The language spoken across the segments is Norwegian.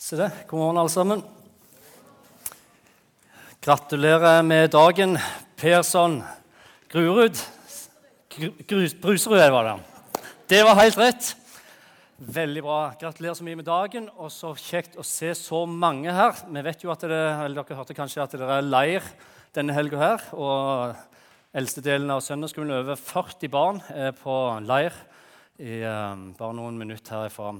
Se det. God morgen, alle sammen. Gratulerer med dagen, Persson Grurud. Brusrud var det. Det var helt rett. Veldig bra. Gratulerer så mye med dagen, og så kjekt å se så mange her. Vi vet jo at det, eller Dere hørte kanskje at det er leir denne helga her. og Eldstedelen av søndagsskolen, over 40 barn, er på leir i eh, bare noen minutter herifra.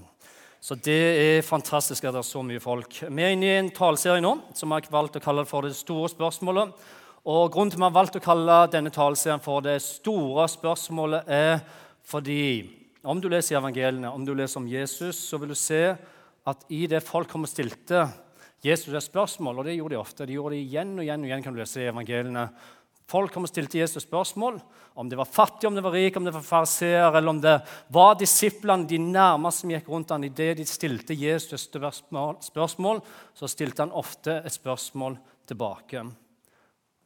Så det er fantastisk at det er så mye folk. Vi er inne i en taleserie nå som jeg har valgt å kalle for Det store spørsmålet. Og Grunnen til at vi har valgt å kalle denne taleserien for Det store spørsmålet, er fordi om du leser evangeliene, om du leser om Jesus, så vil du se at i det folk kom og stilte Jesus et spørsmål, og det gjorde de ofte. De gjorde det igjen og igjen og igjen, kan du lese i evangeliene. Folk kom og stilte Jesus spørsmål om det var fattig, om det var rik, om det var fariseer, eller om det var disiplene, de nærmeste som gikk rundt han. Idet de stilte Jesus spørsmål, så stilte han ofte et spørsmål tilbake.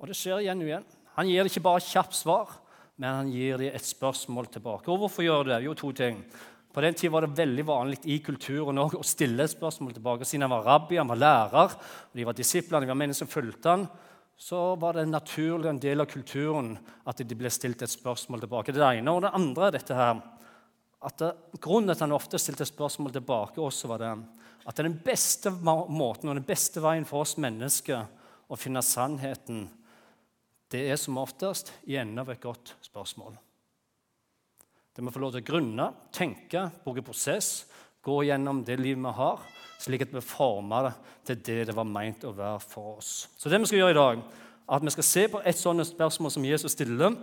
Og det skjer igjen og igjen. Han gir det ikke bare kjapt svar, men han gir dem et spørsmål tilbake. Og hvorfor gjør det? Jo, to ting. På den tid var det veldig vanlig i kulturen også å stille spørsmål tilbake. Siden han var rabbi, han var lærer, og de var disipler, de var mennesker som fulgte han, så var det naturlig en del av kulturen at de ble stilt et spørsmål tilbake. Det ene og det andre er dette her, at det, Grunnen til at han ofte stilte spørsmål tilbake, også var det at den beste måten og den beste veien for oss mennesker å finne sannheten, det er som oftest i enden av et godt spørsmål. Det må få lov til å grunne, tenke, bruke prosess, gå gjennom det livet vi har, slik at vi former det til det det var meint å være for oss. Så det vi skal gjøre i dag, er at vi skal se på et sånt spørsmål som Jesus stiller,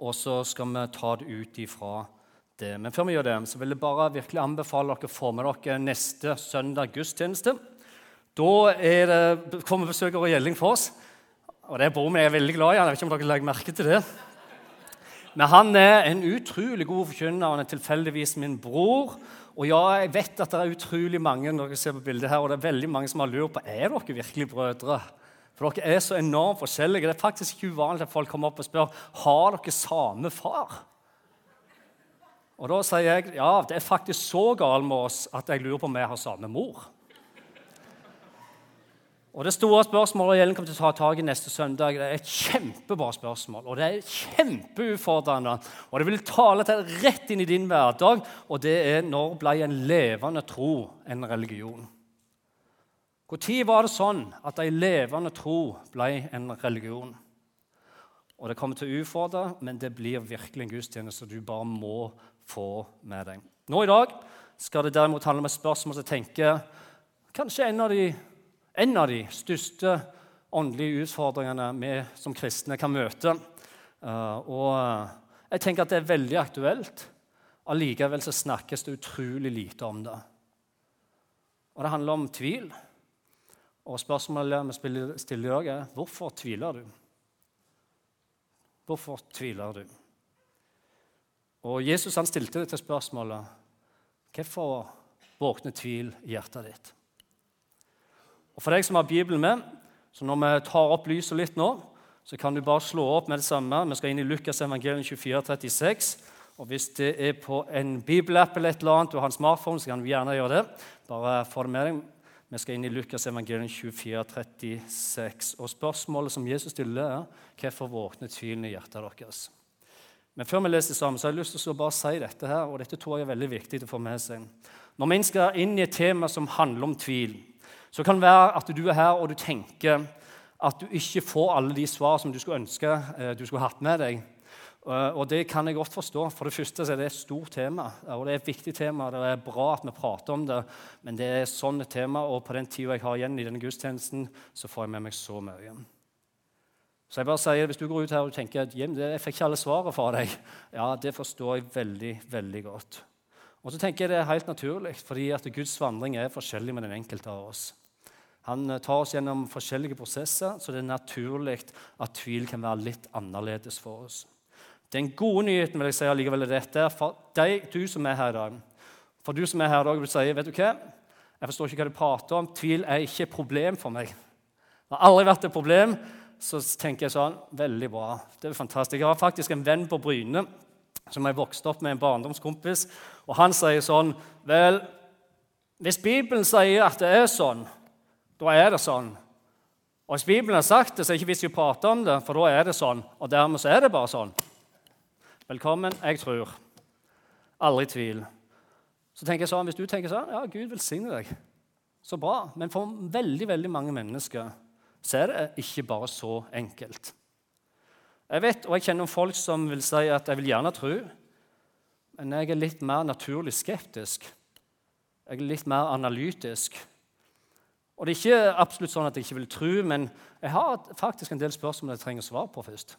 og så skal vi ta det ut ifra det. Men før vi gjør det, så vil jeg bare virkelig anbefale dere å få med dere neste søndag gudstjeneste. Da det, kommer besøker og gjelling for oss. Og det er broren jeg er veldig glad i. Jeg vet ikke om dere legger merke til det. Men han er en utrolig god forkynner. Han er tilfeldigvis min bror. Og ja, jeg vet at det er utrolig mange når dere ser på bildet her, og det er veldig mange som har lurt på er dere virkelig brødre. For dere er så enormt forskjellige. Det er faktisk ikke uvanlig at folk kommer opp og spør har dere samme far. Og da sier jeg ja, det er faktisk så galt med oss at jeg lurer på om vi har samme mor. Og Det store spørsmålet gjelden kommer til å ta tak i neste søndag, det er et kjempebra spørsmål. Og det er kjempeutfordrende. Og det vil tale til rett inn i din hverdag, og det er når ble en levende tro en religion? Når var det sånn at ei levende tro ble en religion? Og Det kommer til å utfordre, men det blir virkelig en gudstjeneste du bare må få med deg. Nå i dag skal det derimot handle om et spørsmål som tenker kanskje en av de en av de største åndelige utfordringene vi som kristne kan møte. Eh, og jeg tenker at det er veldig aktuelt. Allikevel så snakkes det utrolig lite om det. Og det handler om tvil. Og spørsmålet vi stiller er hvorfor tviler du? Hvorfor tviler du? Og Jesus han stilte det til spørsmålet hvorfor våkner tvil i hjertet ditt? Og For deg som har Bibelen med, så når vi tar opp lyset litt nå, så kan du bare slå opp med det samme. Vi skal inn i Lukas evangelium 24, 36. Og Hvis det er på en bibelapp eller et eller annet, du har en smartphone, så kan du gjerne gjøre det. Bare få det med deg. Vi skal inn i Lukas evangelium 24, 36. Og spørsmålet som Jesus stiller, er hvorfor våkner tvilen i hjertet deres? Men før vi leser sammen, så har jeg lyst til å bare si dette her, og dette tror jeg er veldig viktig å få med seg. Når vi skal inn i et tema som handler om tvil, så kan det være at du er her og du tenker at du ikke får alle de svar som du skulle ønske eh, du skulle hatt med deg. Eh, og Det kan jeg godt forstå. For det første er det et stort tema. og Det er et viktig tema. Det er bra at vi prater om det, men det er sånn et tema, og på den tida jeg har igjen i denne gudstjenesten, så får jeg med meg så mye. Så jeg bare sier, Hvis du går ut her og tenker at jeg fikk ikke alle svarene fra deg, ja, det forstår jeg veldig veldig godt. Og så tenker jeg Det er helt naturlig, fordi at Guds vandring er forskjellig med den enkelte av oss. Han eh, tar oss gjennom forskjellige prosesser, så det er naturlig at tvil kan være litt annerledes for oss. Den gode nyheten vil jeg si allikevel er dette for deg, du som er her i dag. For du som er her i dag, vil si vet du hva? Jeg forstår ikke hva du prater om. Tvil er ikke et problem for meg. Det har aldri vært et problem. Så tenker jeg sånn Veldig bra. Det er fantastisk. Jeg har faktisk en venn på Bryne som jeg vokste opp med, en barndomskompis. Og han sier sånn Vel, Hvis Bibelen sier at det er sånn, da er det sånn. Og hvis Bibelen har sagt det, så er det ikke vits i å prate om det, for da er det sånn. Og dermed så er det bare sånn. Velkommen. Jeg tror. Aldri tvil. Så tenker jeg sånn, Hvis du tenker sånn, ja, Gud velsigne deg. Så bra. Men for veldig veldig mange mennesker så er det ikke bare så enkelt. Jeg vet, og jeg kjenner folk som vil si at jeg vil gjerne tro, men jeg er litt mer naturlig skeptisk. Jeg er litt mer analytisk. Og Det er ikke absolutt sånn at jeg ikke vil tro, men jeg har faktisk en del spørsmål jeg trenger svar på først.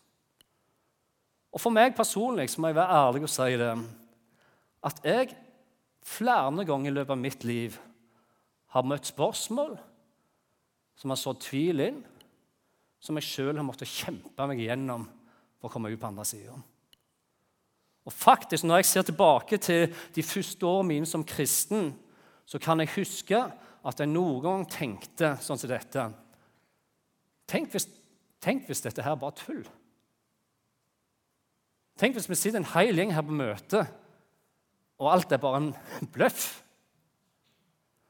Og For meg personlig så må jeg være ærlig og si det, at jeg flere ganger i løpet av mitt liv har møtt spørsmål som har sådd tvil inn, som jeg sjøl har måttet kjempe meg igjennom for å komme ut på andre sida. Og faktisk, Når jeg ser tilbake til de første årene mine som kristen, så kan jeg huske at jeg noen gang tenkte sånn som dette Tenk hvis, tenk hvis dette her bare tull. Tenk hvis vi sitter en hel gjeng her på møte, og alt er bare en bløff.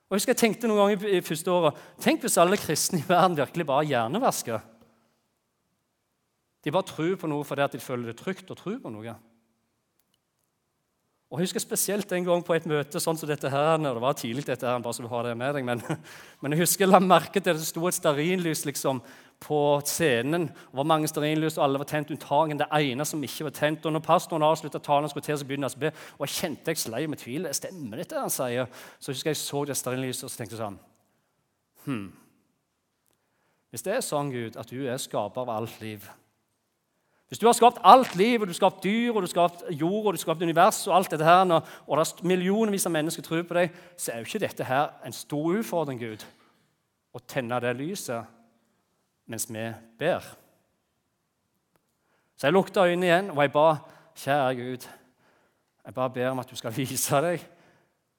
Og jeg husker jeg tenkte noen ganger i første året, Tenk hvis alle kristne i verden virkelig bare hjernevasker. De bare tror på noe fordi de føler det trygt å tro på noe. Og Jeg husker spesielt en gang på et møte sånn som dette her, når det var tidlig, dette her, bare så du har det med deg, men, men jeg husker jeg la merke til at det sto et stearinlys liksom, på scenen. Det var mange stearinlys, og alle var tent unntagen det ene som ikke var tent. Og når pastoren avslutta talen, skulle til, så begynte han å be, og jeg kjente jeg slei med tvil. Stemmer dette han sier? Så jeg husker jeg så det stearinlyset og så tenkte jeg sånn hm. Hvis det er sånn, Gud, at du er skaper av alt liv hvis du har skapt alt liv, og du har skapt dyr, og du har skapt jord og du har skapt univers, og alt dette her, og det er millionvis av mennesker tror på deg, så er jo ikke dette her en stor utfordring, Gud, å tenne det lyset mens vi ber. Så jeg lukta øynene igjen, og jeg ba, kjære Gud, jeg bare ber om at du skal vise deg.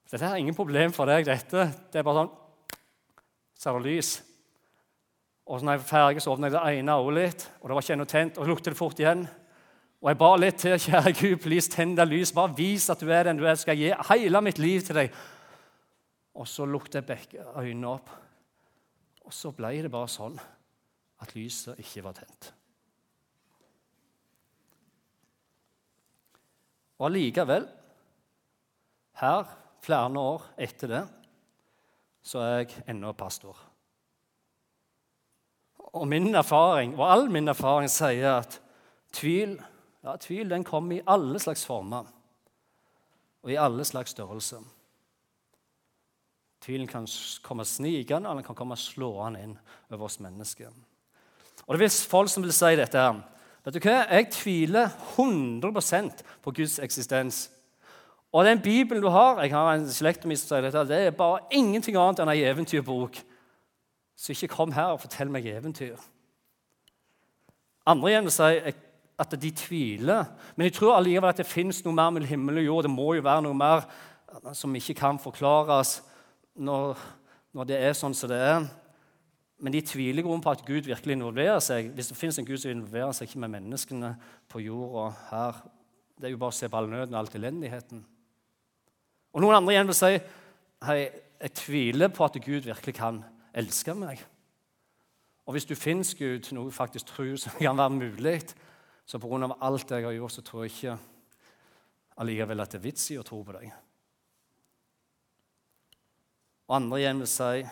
Dette er ingen problem for deg, dette. Det er bare sånn Så er det lys. Og så når jeg var ferdig, så åpna jeg det ene øyet litt, og det var ikke ennå tent. Og så lukte det fort igjen. Og jeg ba litt til. Kjære Gud, please, tenn deg lys. Bare vis at du er den du er. Skal jeg gi hele mitt liv til deg. Og så lukte jeg begge øynene opp. Og så ble det bare sånn at lyset ikke var tent. Og allikevel, her, flere år etter det, så er jeg ennå pastor. Og min erfaring, og all min erfaring sier at tvil, ja, tvil den kommer i alle slags former og i alle slags størrelser. Tvilen kan komme snikende eller den kan komme slående inn over oss mennesker. Og Det er folk som vil si dette. her. Vet du hva? Jeg tviler 100% på Guds eksistens. Og den Bibelen du har Jeg har en slekt som sier dette, det er bare ingenting annet enn ei eventyrbok. Så ikke kom her og fortell meg eventyr. Andre igjen vil si at de tviler. Men jeg tror allikevel at det fins noe mer mellom himmel og jord. Det må jo være noe mer som ikke kan forklares når, når det er sånn som det er. Men de tviler på at Gud virkelig involverer seg. Hvis det fins en Gud som involverer seg ikke med menneskene på jorda her Det er jo bare å se på all nøden og all elendigheten. Og noen andre igjen vil si hei, jeg tviler på at Gud virkelig kan elsker meg. Og hvis du finnes Gud, noe jeg faktisk tror som kan være mulig, så pga. alt jeg har gjort, så tror jeg ikke allikevel at det er vits i å tro på deg. Og andre igjen vil si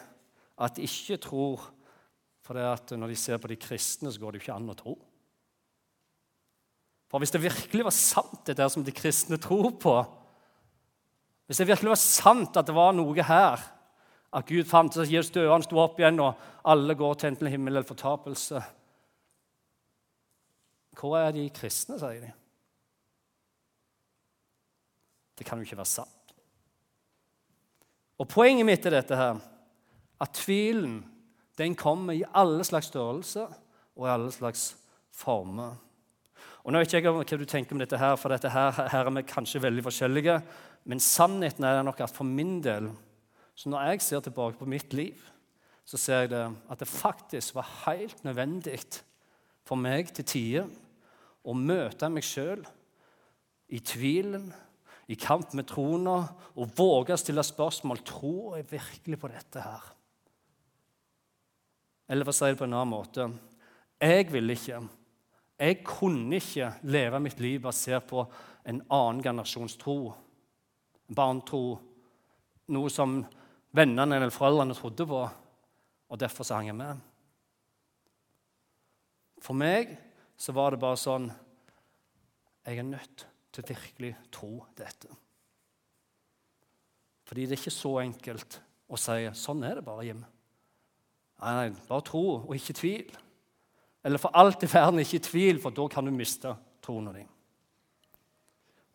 at de ikke tror for det at når de ser på de kristne, så går det jo ikke an å tro. For hvis det virkelig var sant, det der som de kristne tror på Hvis det virkelig var sant at det var noe her at Gud fant fantes, Jesus døde, sto opp igjen, og alle går til enten himmel eller fortapelse. Hvor er de kristne, sier de. Det kan jo ikke være sant. Og Poenget mitt er dette her, at tvilen den kommer i alle slags størrelser og i alle slags former. Og nå vet jeg ikke hva du tenker om dette, her, for dette her, her er vi kanskje veldig forskjellige. Men sannheten er nok at for min del så når jeg ser tilbake på mitt liv, så ser jeg det at det faktisk var helt nødvendig for meg til tider å møte meg sjøl i tvilen, i kamp med trona, og våge å stille spørsmål tror jeg virkelig på dette her. Eller for å si det på en annen måte jeg ville ikke, jeg kunne ikke leve mitt liv basert på en annen generasjons tro. barntro, noe som vennene eller foreldrene trodde på, og derfor så hang jeg med. For meg så var det bare sånn Jeg er nødt til virkelig tro dette. Fordi det er ikke så enkelt å si sånn er det bare, Jim. Nei, nei, bare tro og ikke tvil. Eller for alt i verden ikke tvil, for da kan du miste troen din.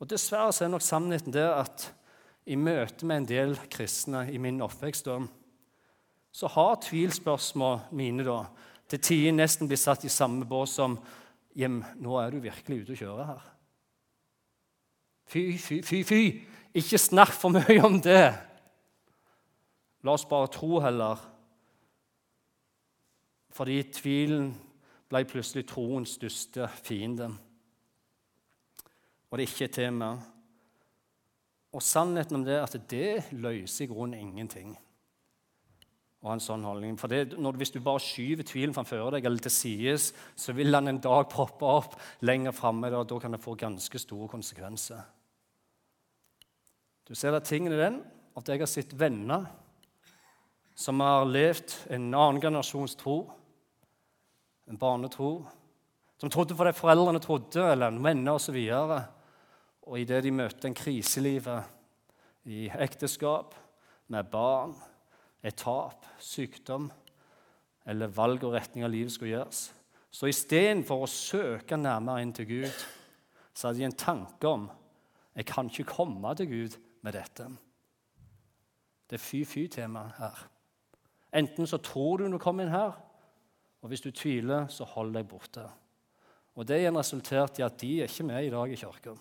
Og Dessverre så er nok sannheten det at i møte med en del kristne i min oppvekst så har tvilspørsmål mine da, til tider nesten blitt satt i samme bås som Jem, nå er du virkelig ute å kjøre her. Fy, fy, fy, fy! Ikke snakk for mye om det. La oss bare tro heller. Fordi tvilen ble plutselig troens største fiende. Og det er ikke et tema. Og sannheten om det er at det løser i grunnen ingenting Og en sånn holdning. For det, når, Hvis du bare skyver tvilen framfor deg eller til sides, så vil han en dag poppe opp lenger framme, og da kan det få ganske store konsekvenser. Du ser at tingen er den at jeg har sett venner som har levd en annen generasjons tro, en barnetro, som trodde på det foreldrene trodde, eller venner osv. Og, så og idet de møter en krise i livet, i ekteskap, med barn et tap, sykdom eller valg og retning av livet skulle gjøres. Så istedenfor å søke nærmere inn til Gud, så hadde de en tanke om jeg kan ikke komme til Gud med dette. Det er fy-fy-tema her. Enten så tror du når du kommer inn her, og hvis du tviler, så hold deg borte. Og Det igjen resulterte i at de er ikke med i dag i kirka.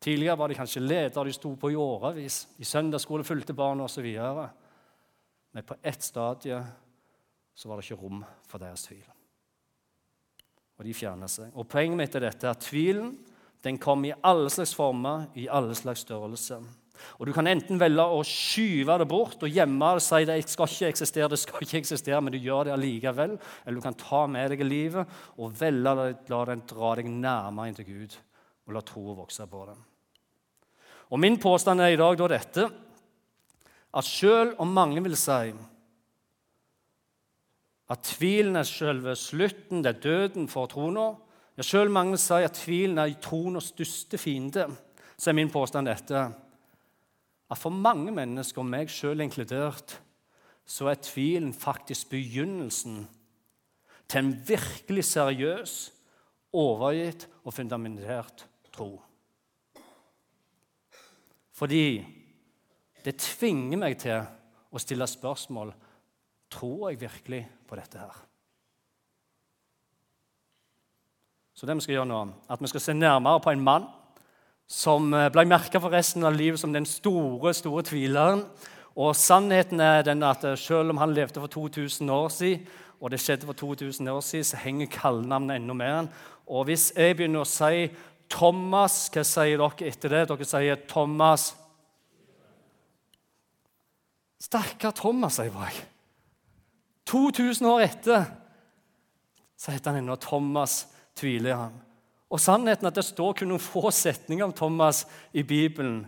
Tidligere var de kanskje ledere, de sto på i årevis. I søndagsskole fulgte barna osv. Men på ett stadie så var det ikke rom for deres tvil. Og de fjerner seg. Og Poenget mitt er dette at tvilen den kommer i alle slags former, i alle slags størrelser. Og Du kan enten velge å skyve det bort og gjemme det si det skal ikke eksistere, det skal ikke eksistere, men du gjør det allikevel. Eller du kan ta med deg livet og velge å la den dra deg nærmere inn til Gud og la troa vokse på det. Og Min påstand er i dag da dette at selv om mange vil si at tvilen er selve slutten, det er døden for troen ja, Selv mange vil si at tvilen er troens største fiende, så er min påstand dette at for mange mennesker, og meg sjøl inkludert, så er tvilen faktisk begynnelsen til en virkelig seriøs, overgitt og fundamentert tro. Fordi det tvinger meg til å stille spørsmål tror jeg virkelig på dette her. Så det vi skal gjøre nå, at vi skal se nærmere på en mann som eh, ble merka for resten av livet som den store, store tvileren. Og sannheten er den at eh, selv om han levde for 2000 år siden, og det skjedde for 2000 år siden, så henger kallenavnet enda mer. Og hvis jeg begynner å si Thomas, hva sier dere etter det? Dere sier Thomas Stakkar Thomas, sier jeg. 2000 år etter så heter han ennå Thomas, tviler han. Og sannheten er at det står kun noen få setninger om Thomas i Bibelen.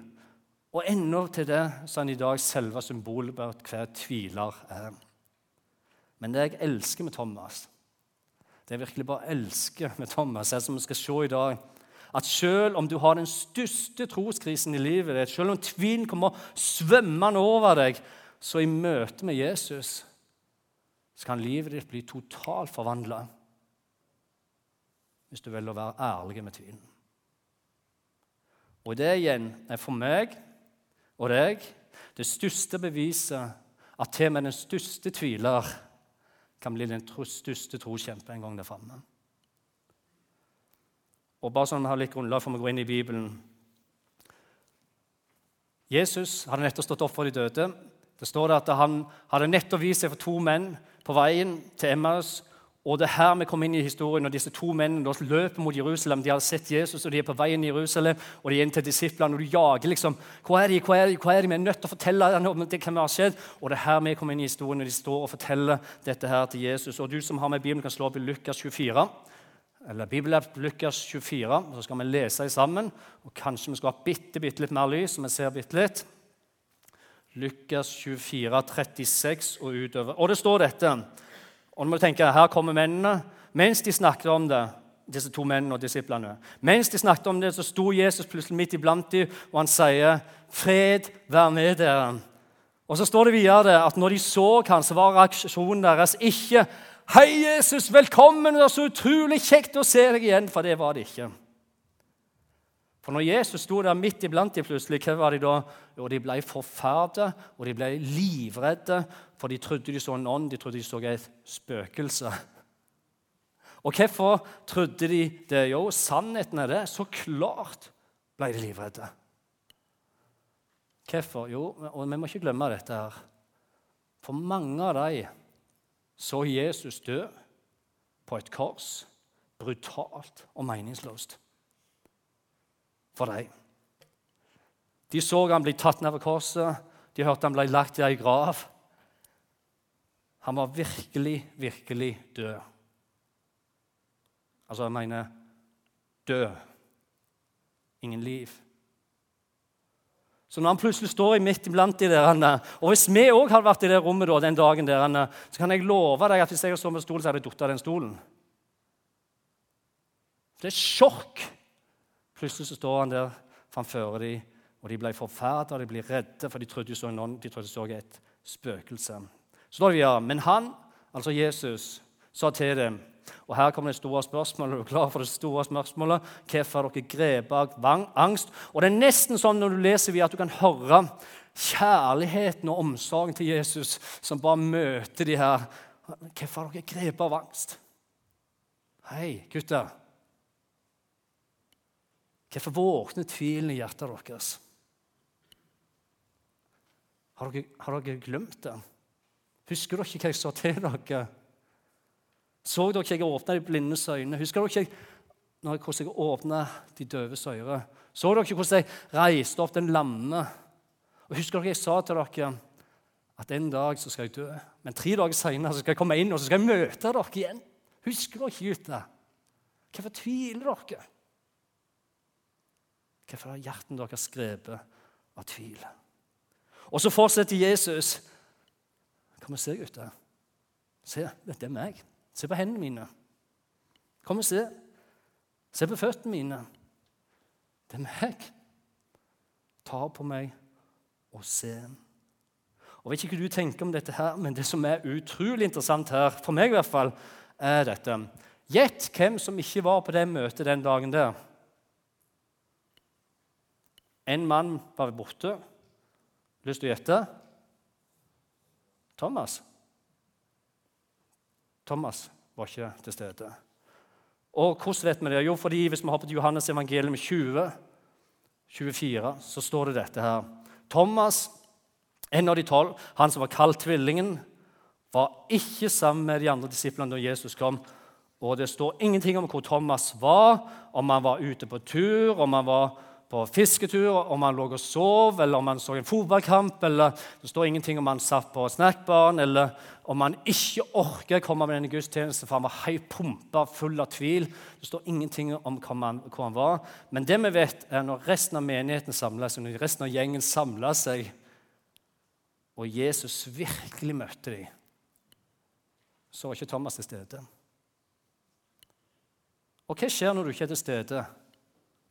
Og ennå til det så er han i dag selve symbolet på at hver tviler er. Men det jeg elsker med Thomas, det jeg virkelig bare elsker med Thomas, er som vi skal se i dag, at selv om du har den største troskrisen i livet ditt, selv om tvilen kommer svømmende over deg, så i møte med Jesus så kan livet ditt bli totalt forvandla hvis du velger å være ærlig med tvilen. Og det igjen er for meg og deg det største beviset at til og med den største tviler kan bli den største troskjempe en gang der framme. Og bare sånn vi har litt grunnlag for å gå inn i Bibelen Jesus hadde nettopp stått opp for de døde. Det står det at Han hadde nettopp vist seg for to menn på veien til Emmaus. Og det er her vi kommer inn i historien, og disse to mennene løper mot Jerusalem. De har sett Jesus, og de er på veien i Jerusalem, og de er inn til disiplene. Og du jager liksom Hva er de? Hva er de? Hvor er de? Vi er nødt til å fortelle om det som har skjedd. Og det er her vi kommer inn i historien, og de står og forteller dette her til Jesus. Og du som har med Bibelen, kan slå opp i Lukas 24. Eller Bibelapp Lukas 24. Så skal vi lese sammen. Og kanskje vi skal ha bitte, bitte litt mer lys, så vi ser bitte litt. Lukas 24, 36 og utover. Og det står dette. Og nå må du tenke, Her kommer mennene. Mens de snakket om det, disse to mennene og disiplene, mens de snakket om det, så sto Jesus plutselig midt iblant dem, og han sier, 'Fred vær med dere'. Og Så står det videre at når de så han, så var reaksjonen deres ikke 'Hei, Jesus, velkommen! Det er så utrolig kjekt å se deg igjen.' For det var det ikke. For når Jesus sto der midt iblant dem plutselig, hva var de da? Jo, de ble forferdet, og de ble livredde, for de trodde de så en ånd, de trodde de så et spøkelse. Og hvorfor trodde de det? Jo, sannheten er det. Så klart ble de livredde. Hvorfor? Jo, og vi må ikke glemme dette her. For mange av dem så Jesus dø på et kors, brutalt og meningsløst for dem. De så han bli tatt ned ved korset, de hørte han ble lagt i ei grav. Han var virkelig, virkelig død. Altså, jeg mener død. Ingen liv. Så når han plutselig står midt iblant de der, og Hvis vi òg hadde vært i det rommet da, den dagen, der, så kan jeg love deg at hvis jeg hadde stått med stolen, så hadde jeg falt av den stolen. Det er sjokk. Plutselig så står han der framfor dem, og de ble forferdet, de ble redde, for de trodde de så, noen, de trodde de så et spøkelse. Så står det videre, Men han, altså Jesus, sa til dem og Her kommer det store spørsmålet. Er du klar for det store spørsmålet? Hvorfor har dere grepet av angst? Og Det er nesten sånn når du leser videre, at du kan høre kjærligheten og omsorgen til Jesus som bare møter de her. Hvorfor har dere grepet av angst? Hei, gutter. Hvorfor våkner tvilen i hjertet deres? Har dere, har dere glemt det? Husker dere ikke hva jeg sa til dere? Så dere ikke jeg åpna de blindes øyne? Husker dere ikke hvordan jeg åpna de døves ører? Så dere ikke hvordan jeg reiste opp den lamme? Og Husker dere jeg sa til dere at en dag så skal jeg dø, men tre dager seinere skal jeg komme inn og så skal jeg møte dere igjen? Husker dere ikke, gutter? Hvorfor tviler dere? Hvorfor har hjertet deres skrevet av tvil? Og så fortsetter Jesus. Kom og se, gutter. Se, dette er meg. Se på hendene mine. Kom og se. Se på føttene mine. Det er meg. Ta på meg og se. Og vet ikke hva du tenker om dette, her, men det som er utrolig interessant her, for meg i hvert fall, er dette. Gjett hvem som ikke var på det møtet den dagen der. En mann var borte. Lyst til å gjette? Thomas. Thomas var ikke til stede. Og hvordan vet vi det? Jo, fordi Hvis vi har på Johannes evangelium 20, 24, så står det dette her. Thomas, en av de tolv, han som var kalt tvillingen, var ikke sammen med de andre disiplene da Jesus kom. Og Det står ingenting om hvor Thomas var, om han var ute på tur, om han var på fisketur, om han lå og sov, eller om han så en fotballkamp. eller Det står ingenting om han satt på snackbaren, eller om han ikke orker å komme med denne gudstjenesten, for han var høyt pumpa, full av tvil. Det står ingenting om hvor han, hvor han, var. Men det vi vet, er når resten av menigheten samla seg, når resten av gjengen samla seg, og Jesus virkelig møtte dem, så var ikke Thomas til stede. Og hva skjer når du ikke er til stede?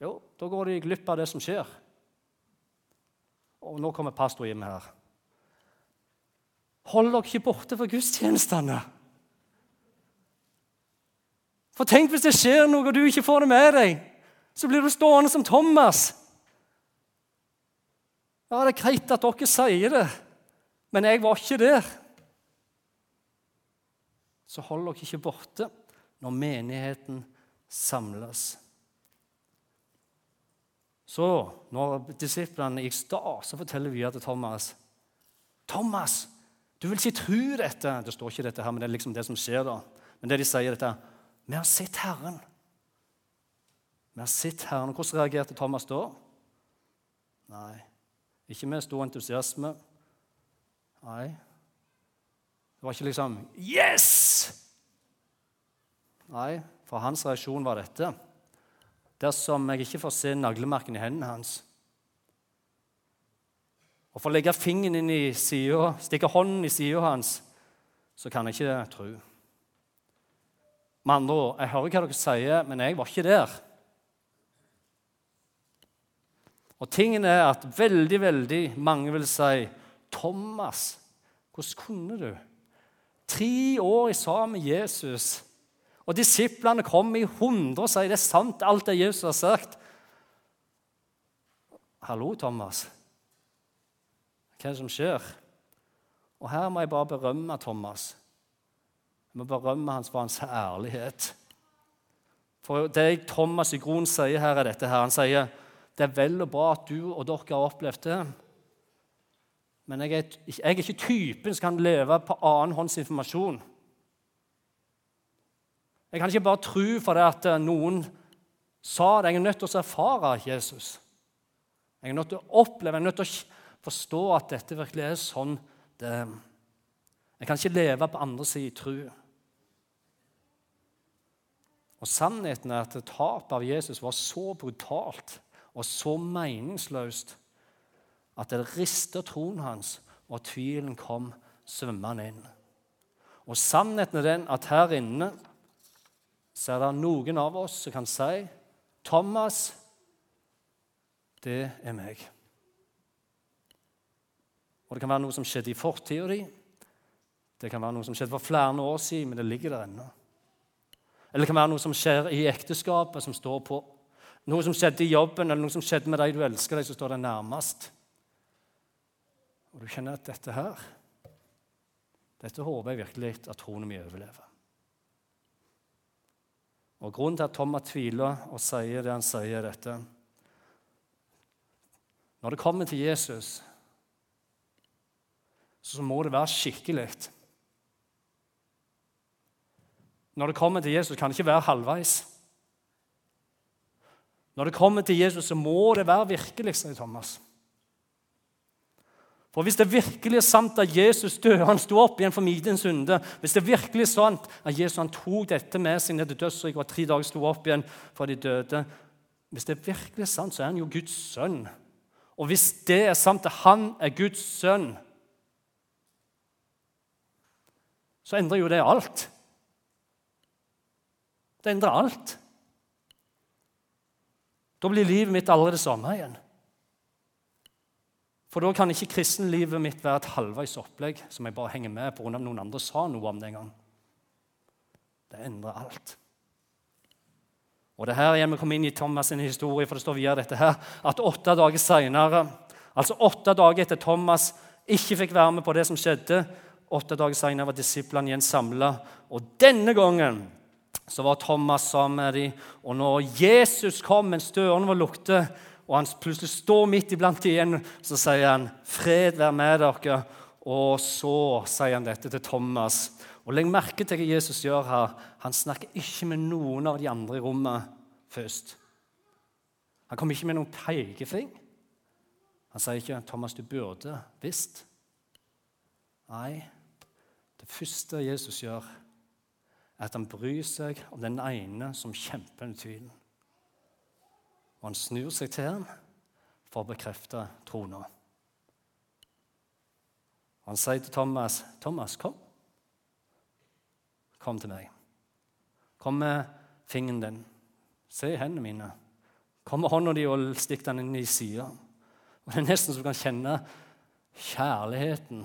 Jo, da går de glipp av det som skjer. Og nå kommer pastor inn her. Hold dere ikke borte fra gudstjenestene. For tenk hvis det skjer noe og du ikke får det med deg. Så blir du stående som Thomas. Ja, det er greit at dere sier det, men jeg var ikke der. Så hold dere ikke borte når menigheten samles. Så når disiplene gikk sta, så forteller vi til Thomas Thomas, du vil ikke tro dette. Det står ikke dette her, men det er liksom det som skjer da. Men det de sier, dette Vi har sett Herren. Vi har sett Herren. Hvordan reagerte Thomas da? Nei, ikke med stor entusiasme. Nei. Det var ikke liksom Yes! Nei, for hans reaksjon var dette. Dersom jeg ikke får se naglemarken i hendene hans og får legge fingeren inn i sida, stikke hånden i sida hans, så kan jeg ikke tro. Med andre ord, jeg hører hva dere sier, men jeg var ikke der. Og tingen er at veldig, veldig mange vil si Thomas, hvordan kunne du? Tre år sammen med Jesus, og disiplene kommer i hundre og sier det er sant, alt det Jesus har sagt. Hallo, Thomas. Hva er det som skjer? Og her må jeg bare berømme Thomas. Jeg må berømme hans for hans ærlighet. For det Thomas i Gron sier her, er dette her. Han sier det er vel og bra at du og dere har opplevd det. Men jeg er, jeg er ikke typen som kan leve på annenhåndsinformasjon. Jeg kan ikke bare tro for det at eh, noen sa det. Jeg er nødt til å erfare Jesus. Jeg er nødt til å oppleve, jeg er nødt til å forstå at dette virkelig er sånn det. Jeg kan ikke leve på andre siden i tro. Og Sannheten er at tapet av Jesus var så brutalt og så meningsløst at det rister troen hans, og tvilen kom svømmende inn. Og Sannheten er den at her inne så er det noen av oss som kan si Thomas, det er meg. Og Det kan være noe som skjedde i fortida di. Det kan være noe som skjedde for flere år siden, men det ligger der ennå. Eller det kan være noe som skjer i ekteskapet, som står på noe som skjedde i jobben, eller noe som skjedde med deg du elsker, deg som står deg nærmest. Og du kjenner at dette her Dette håper jeg virkelig at troen min overlever. Og Grunnen til at Thomas tviler og sier det han sier, er dette Når det kommer til Jesus, så må det være skikkelig. Når det kommer til Jesus, kan det ikke være halvveis. Når det kommer til Jesus, så må det være virkelig, sier Thomas. For Hvis det virkelig er sant at Jesus døde, han sto opp igjen for min synde Hvis det virkelig er sant at Jesus han tok dette med seg ned til dødsriket og tre dager sto opp igjen fra de døde Hvis det virkelig er sant, så er han jo Guds sønn. Og hvis det er sant at han er Guds sønn, så endrer jo det alt. Det endrer alt. Da blir livet mitt aldri det samme igjen. For da kan ikke kristenlivet mitt være et halvveis opplegg som jeg bare henger med pga. noen andre sa noe om det en gang. Det endrer alt. Og det her igjen vi kommer inn i Thomas' sin historie, for det står videre dette her, at åtte dager senere, altså åtte dager etter Thomas ikke fikk være med på det som skjedde, åtte dager senere var disiplene igjen samla. Og denne gangen så var Thomas sammen med dem. Og når Jesus kom mens dørene var lukket, og han plutselig står midt iblant igjen, så sier han, 'Fred være med dere.' Og så sier han dette til Thomas. Og Legg merke til hva Jesus gjør her. Han snakker ikke med noen av de andre i rommet først. Han kommer ikke med noen pekefing. Han sier ikke 'Thomas, du burde visst'. Nei, det første Jesus gjør, er at han bryr seg om den ene som kjemper under tvilen. Og han snur seg til ham for å bekrefte trona. Han sier til Thomas, 'Thomas, kom. Kom til meg. Kom med fingeren din. Se hendene mine. Kom med hånda di og stikk den inn i sida.' Det er nesten så du kan kjenne kjærligheten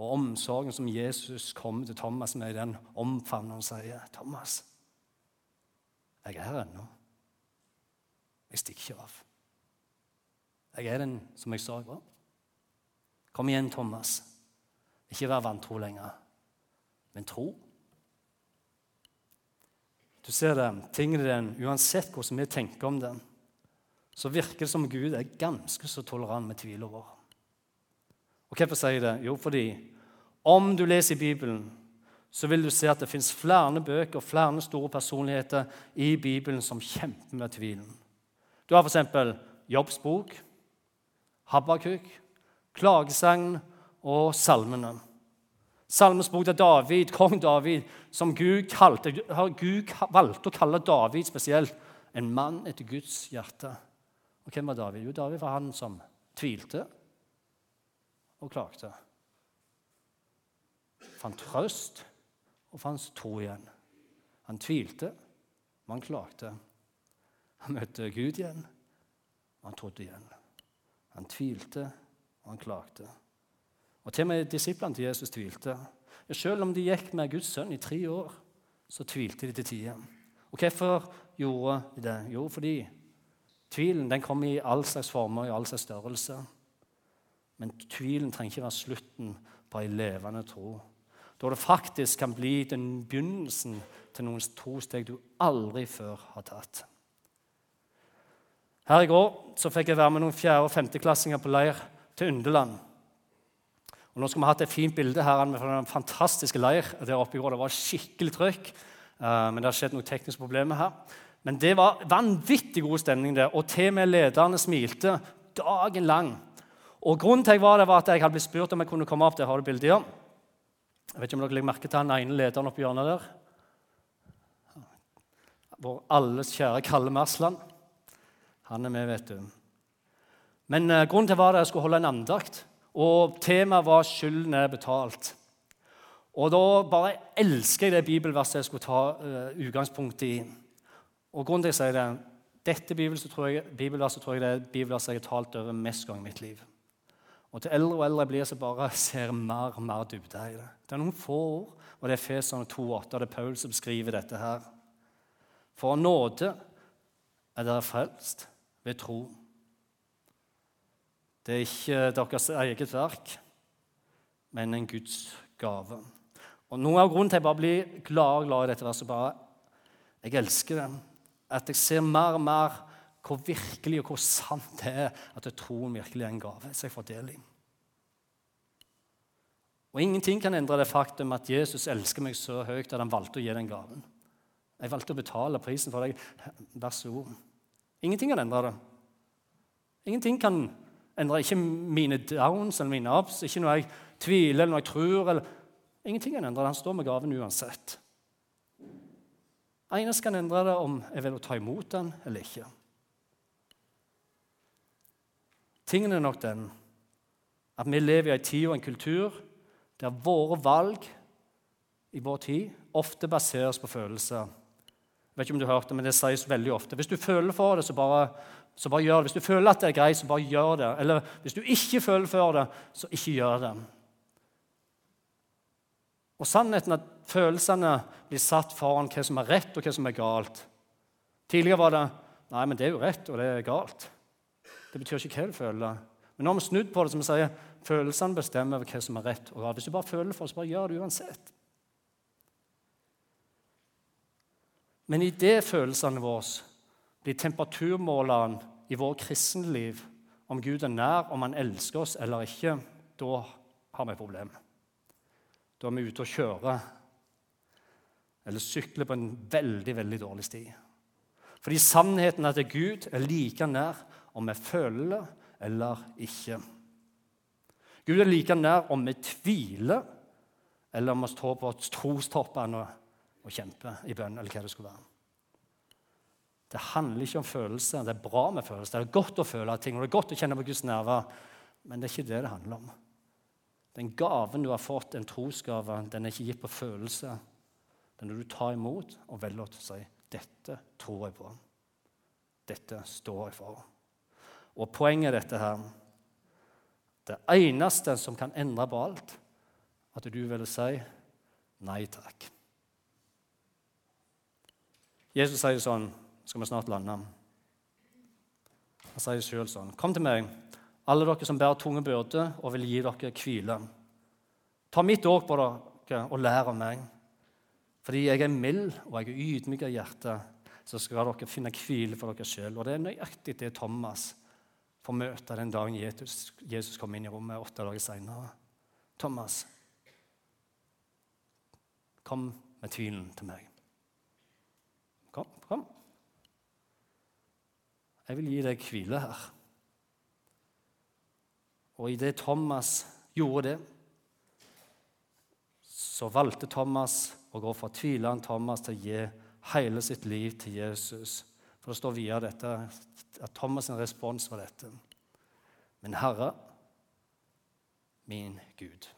og omsorgen som Jesus kommer til Thomas med i den omfavnelsen han sier, 'Thomas, jeg er her ennå. Jeg stikker ikke av. Jeg er den som jeg sa jeg var. Kom igjen, Thomas. Ikke vær vantro lenger, men tro. Du ser det, tingene den, Uansett hvordan vi tenker om den, så virker det som Gud er ganske så tolerant med tvil vår. Og Hvorfor sier jeg det? Jo, fordi om du leser i Bibelen, så vil du se at det fins flere bøker og flere store personligheter i Bibelen som kjemper med tvilen. Du har f.eks. Jobbsbok, Habakuk, Klagesagn og Salmene. Salmens bok til David, kong David, som Gud, kalte, Gud valgte å kalle David spesielt en mann etter Guds hjerte. Og hvem var David? Jo, David var han som tvilte og klagde. Fant trøst og fant tro igjen. Han tvilte, men han klagde. Han møtte Gud igjen, og han trodde igjen. Han tvilte, og han klagde. Og Til og med disiplene til Jesus tvilte. Ja, selv om de gikk med Guds sønn i tre år, så tvilte de til tider. Og hvorfor gjorde de det? Jo, fordi tvilen den kom i all slags former i all slags størrelse. Men tvilen trenger ikke være slutten på ei levende tro. Da det faktisk kan bli den begynnelsen til noen trosteg du aldri før har tatt. Her i går så fikk jeg være med noen fjerde- og femteklassinger på leir til Underland. Og nå skal vi ha hatt et fint bilde her fra den fantastiske leir der oppe i går. Det var skikkelig trykk, eh, men det har skjedd noen tekniske problemer her. Men det var vanvittig god stemning der, og til og med lederne smilte dagen lang. Og Grunnen til jeg var der, var at jeg hadde blitt spurt om jeg kunne komme opp der. Har du bildet, ja? Jeg vet ikke om dere legger merke til han ene lederen oppi hjørnet der? Vår alles kjære Kalle Mersland. Han er med, vet du. Men uh, grunnen til var at jeg skulle holde en andakt, og temaet var 'Skylden er betalt'. Og da bare elsker jeg det bibelverset jeg skulle ta uh, utgangspunkt i. Og grunnen til at jeg sier det, Dette bibelverset tror jeg, bibelverset tror jeg det er bibelverset jeg har talt over mest gang i mitt liv. Og til eldre og eldre jeg blir, så bare ser mer og mer dybde i det. Det er noen få ord, og det er Feserne 2,8. og Det er Paul som beskriver dette her. For nåde er dere frelst ved tro. Det er ikke deres eget verk, men en Guds gave. Og Noe av grunnen til at jeg bare blir glad og glad i dette verset, bare, jeg elsker det, at jeg ser mer og mer hvor virkelig og hvor sant det er at troen virkelig er en gave som jeg får del i. Og Ingenting kan endre det faktum at Jesus elsker meg så høyt at han valgte å gi den gaven. Jeg valgte å betale prisen for deg. Vær så god. Ingenting kan endre det. Ingenting kan endre ikke mine downs eller mine ups, ikke noe jeg tviler eller noe jeg tror. Eller... Ingenting kan endre det. Han står med gaven uansett. Eneste kan endre det om jeg vil ta imot den eller ikke. Tingen er nok den at vi lever i en tid og en kultur der våre valg i vår tid ofte baseres på følelser. Jeg vet ikke om du har hørt det, men det sies veldig ofte. Hvis du føler for det, så bare, så bare gjør det. Hvis du føler at det er greit, så bare gjør det. Eller hvis du ikke føler for det, så ikke gjør det. Og sannheten at følelsene blir satt foran hva som er rett, og hva som er galt. Tidligere var det nei, men det er jo rett, og det er galt. Det betyr ikke hva du føler. Men nå har vi snudd på det som vi sier, følelsene bestemmer over hva som er rett og galt. Hvis du bare føler for det, så bare gjør det uansett. Men idet følelsene våre blir temperaturmåleren i vår kristenliv om Gud er nær, om han elsker oss eller ikke, da har vi et problem. Da er vi ute og kjører eller sykler på en veldig, veldig dårlig sti. Fordi sannheten at Gud er like nær om vi føler det eller ikke. Gud er like nær om vi tviler, eller om vi står på trostoppene og kjempe i bønn, eller hva det skulle være. Det handler ikke om følelser. Det er bra med følelser. Det er godt å føle ting, og det er godt å kjenne på Guds nerver, men det er ikke det det handler om. Den gaven du har fått, en trosgave, den er ikke gitt på følelse. Den er du tar imot og velger å si 'Dette tror jeg på'. Dette står jeg for. Og poenget er dette her Det eneste som kan endre på alt, at du vil si nei takk. Jesus sier sånn Skal vi snart lande? Han sier sjøl sånn Kom til meg, alle dere som bærer tunge byrder, og vil gi dere hvile. Ta mitt åk på dere og lær av meg. Fordi jeg er mild og jeg er ydmyk av hjerte, så skal dere finne hvile for dere sjøl. Og det er nøyaktig det Thomas får møte den dagen Jesus, Jesus kom inn i rommet åtte dager seinere. Thomas, kom med tvilen til meg. Kom, kom. Jeg vil gi deg hvile her. Og idet Thomas gjorde det, så valgte Thomas å gå fra tvilende Thomas til å gi hele sitt liv til Jesus. For det står videre dette, at Thomas' respons var dette. Men Herre, min Gud.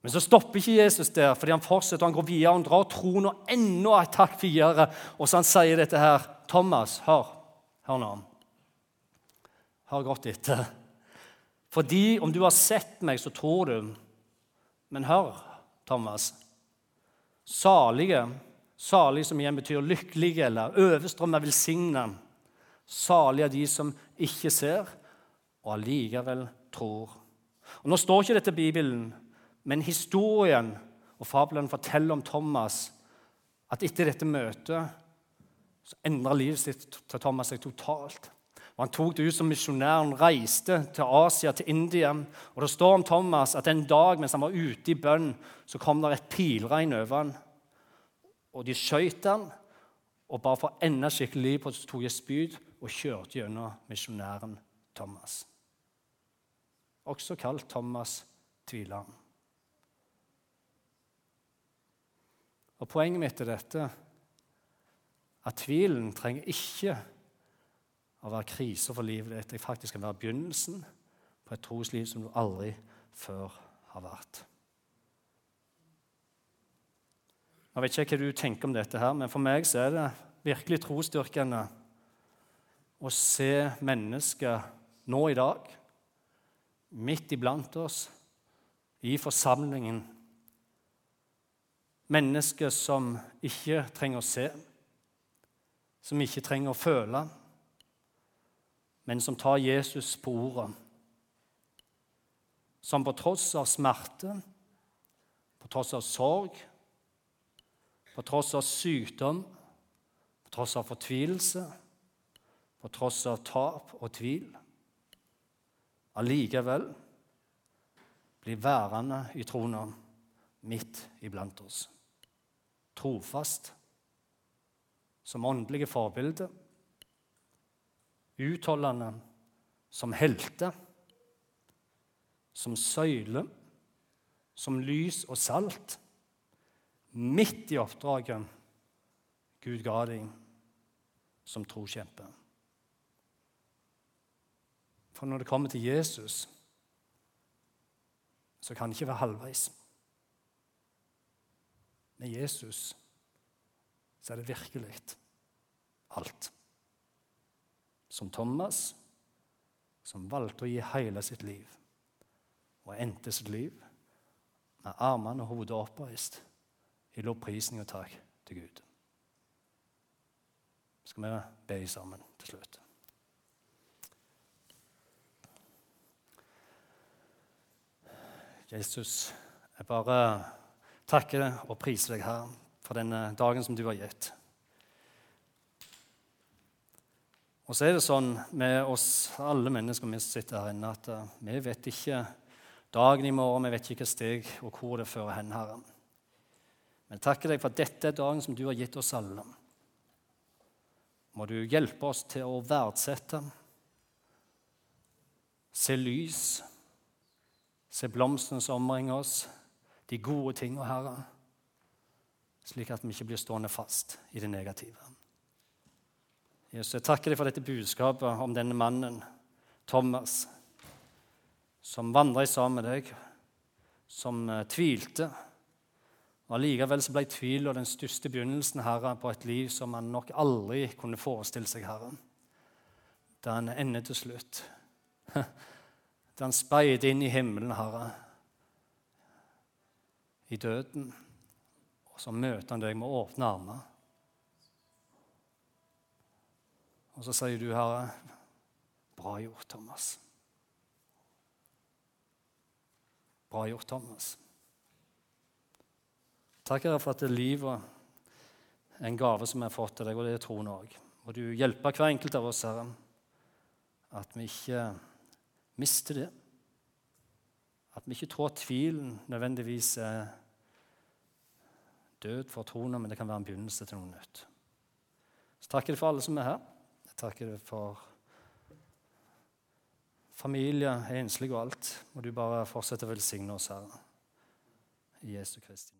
Men så stopper ikke Jesus der, fordi han fortsetter han går videre. Han drar troen enda et takk videre. Og så han sier dette her. Thomas, hør. Hør nå. Hør godt etter. Fordi om du har sett meg, så tror du. Men hør, Thomas. Salige, salig som igjen betyr lykkelige eller overstrømme velsigna. Salige er de som ikke ser, og allikevel tror. Og Nå står ikke dette i Bibelen, men historien og fabelen forteller om Thomas at etter dette møtet så endra livet sitt til Thomas seg totalt. Og Han tok det ut som misjonær. Han reiste til Asia, til India. Og Det står om Thomas at en dag mens han var ute i bønn, så kom det et pilregn over han. Og de skjøt han, og bare for enda skikkelig liv på så tok jeg spyd og kjørte gjennom misjonæren Thomas. Også kalt Thomas tvileren. Og Poenget mitt er dette at tvilen trenger ikke å være krise for livet ditt. Det faktisk kan være begynnelsen på et trosliv som du aldri før har vært. Jeg vet ikke hva du tenker om dette, her, men for meg så er det virkelig trosstyrkende å se mennesker nå i dag, midt iblant oss, i forsamlingen. Mennesker som ikke trenger å se, som ikke trenger å føle men som tar Jesus på ordet. Som på tross av smerte, på tross av sorg, på tross av sykdom, på tross av fortvilelse, på tross av tap og tvil, allikevel blir værende i trona midt iblant oss. Trofast som åndelige forbilder utholdende som helter, som søyle, som lys og salt, midt i oppdraget Gud ga deg som trokjempe. For når det kommer til Jesus, så kan det ikke være halvveis. Med Jesus så er det virkelig alt som Thomas, som valgte å gi hele sitt liv, og endte sitt liv med armene og hodet oppreist i lovprisning og takk til Gud. Skal vi be sammen til slutt? Jesus, jeg bare takker og priser deg her for denne dagen som du har gitt. Og så er det sånn med oss alle mennesker vi sitter her inne, at uh, vi vet ikke dagen i morgen, vi vet ikke hvilket steg og hvor det fører hen, Herre. Men takker deg for at dette er dagen som du har gitt oss alle. Må du hjelpe oss til å verdsette, se lys, se blomstene som omringer oss, de gode tingene, Herre, slik at vi ikke blir stående fast i det negative. Jesus, jeg takker deg for dette budskapet om denne mannen, Thomas, som vandra sammen med deg, som uh, tvilte. Og Allikevel ble tvilen den største begynnelsen Herre, på et liv som han nok aldri kunne forestille seg, Herre. Da han ender til slutt. Da han speider inn i himmelen, Herre, i døden. Og så møter han deg med åpne armer. Og så sier du, Herre, bra gjort, Thomas. Bra gjort, Thomas. Takk Herre, for at livet er en gave som vi har fått av deg, og det er troen òg. Må du hjelpe hver enkelt av oss, Herre, at vi ikke mister det. At Vi ikke tror tvilen nødvendigvis er død for troen, men det kan være en begynnelse til noe nytt. Så takker jeg for alle som er her. Jeg takker for familie, enslige og alt. Må du bare fortsette å velsigne oss, Herre. I Jesu Kristi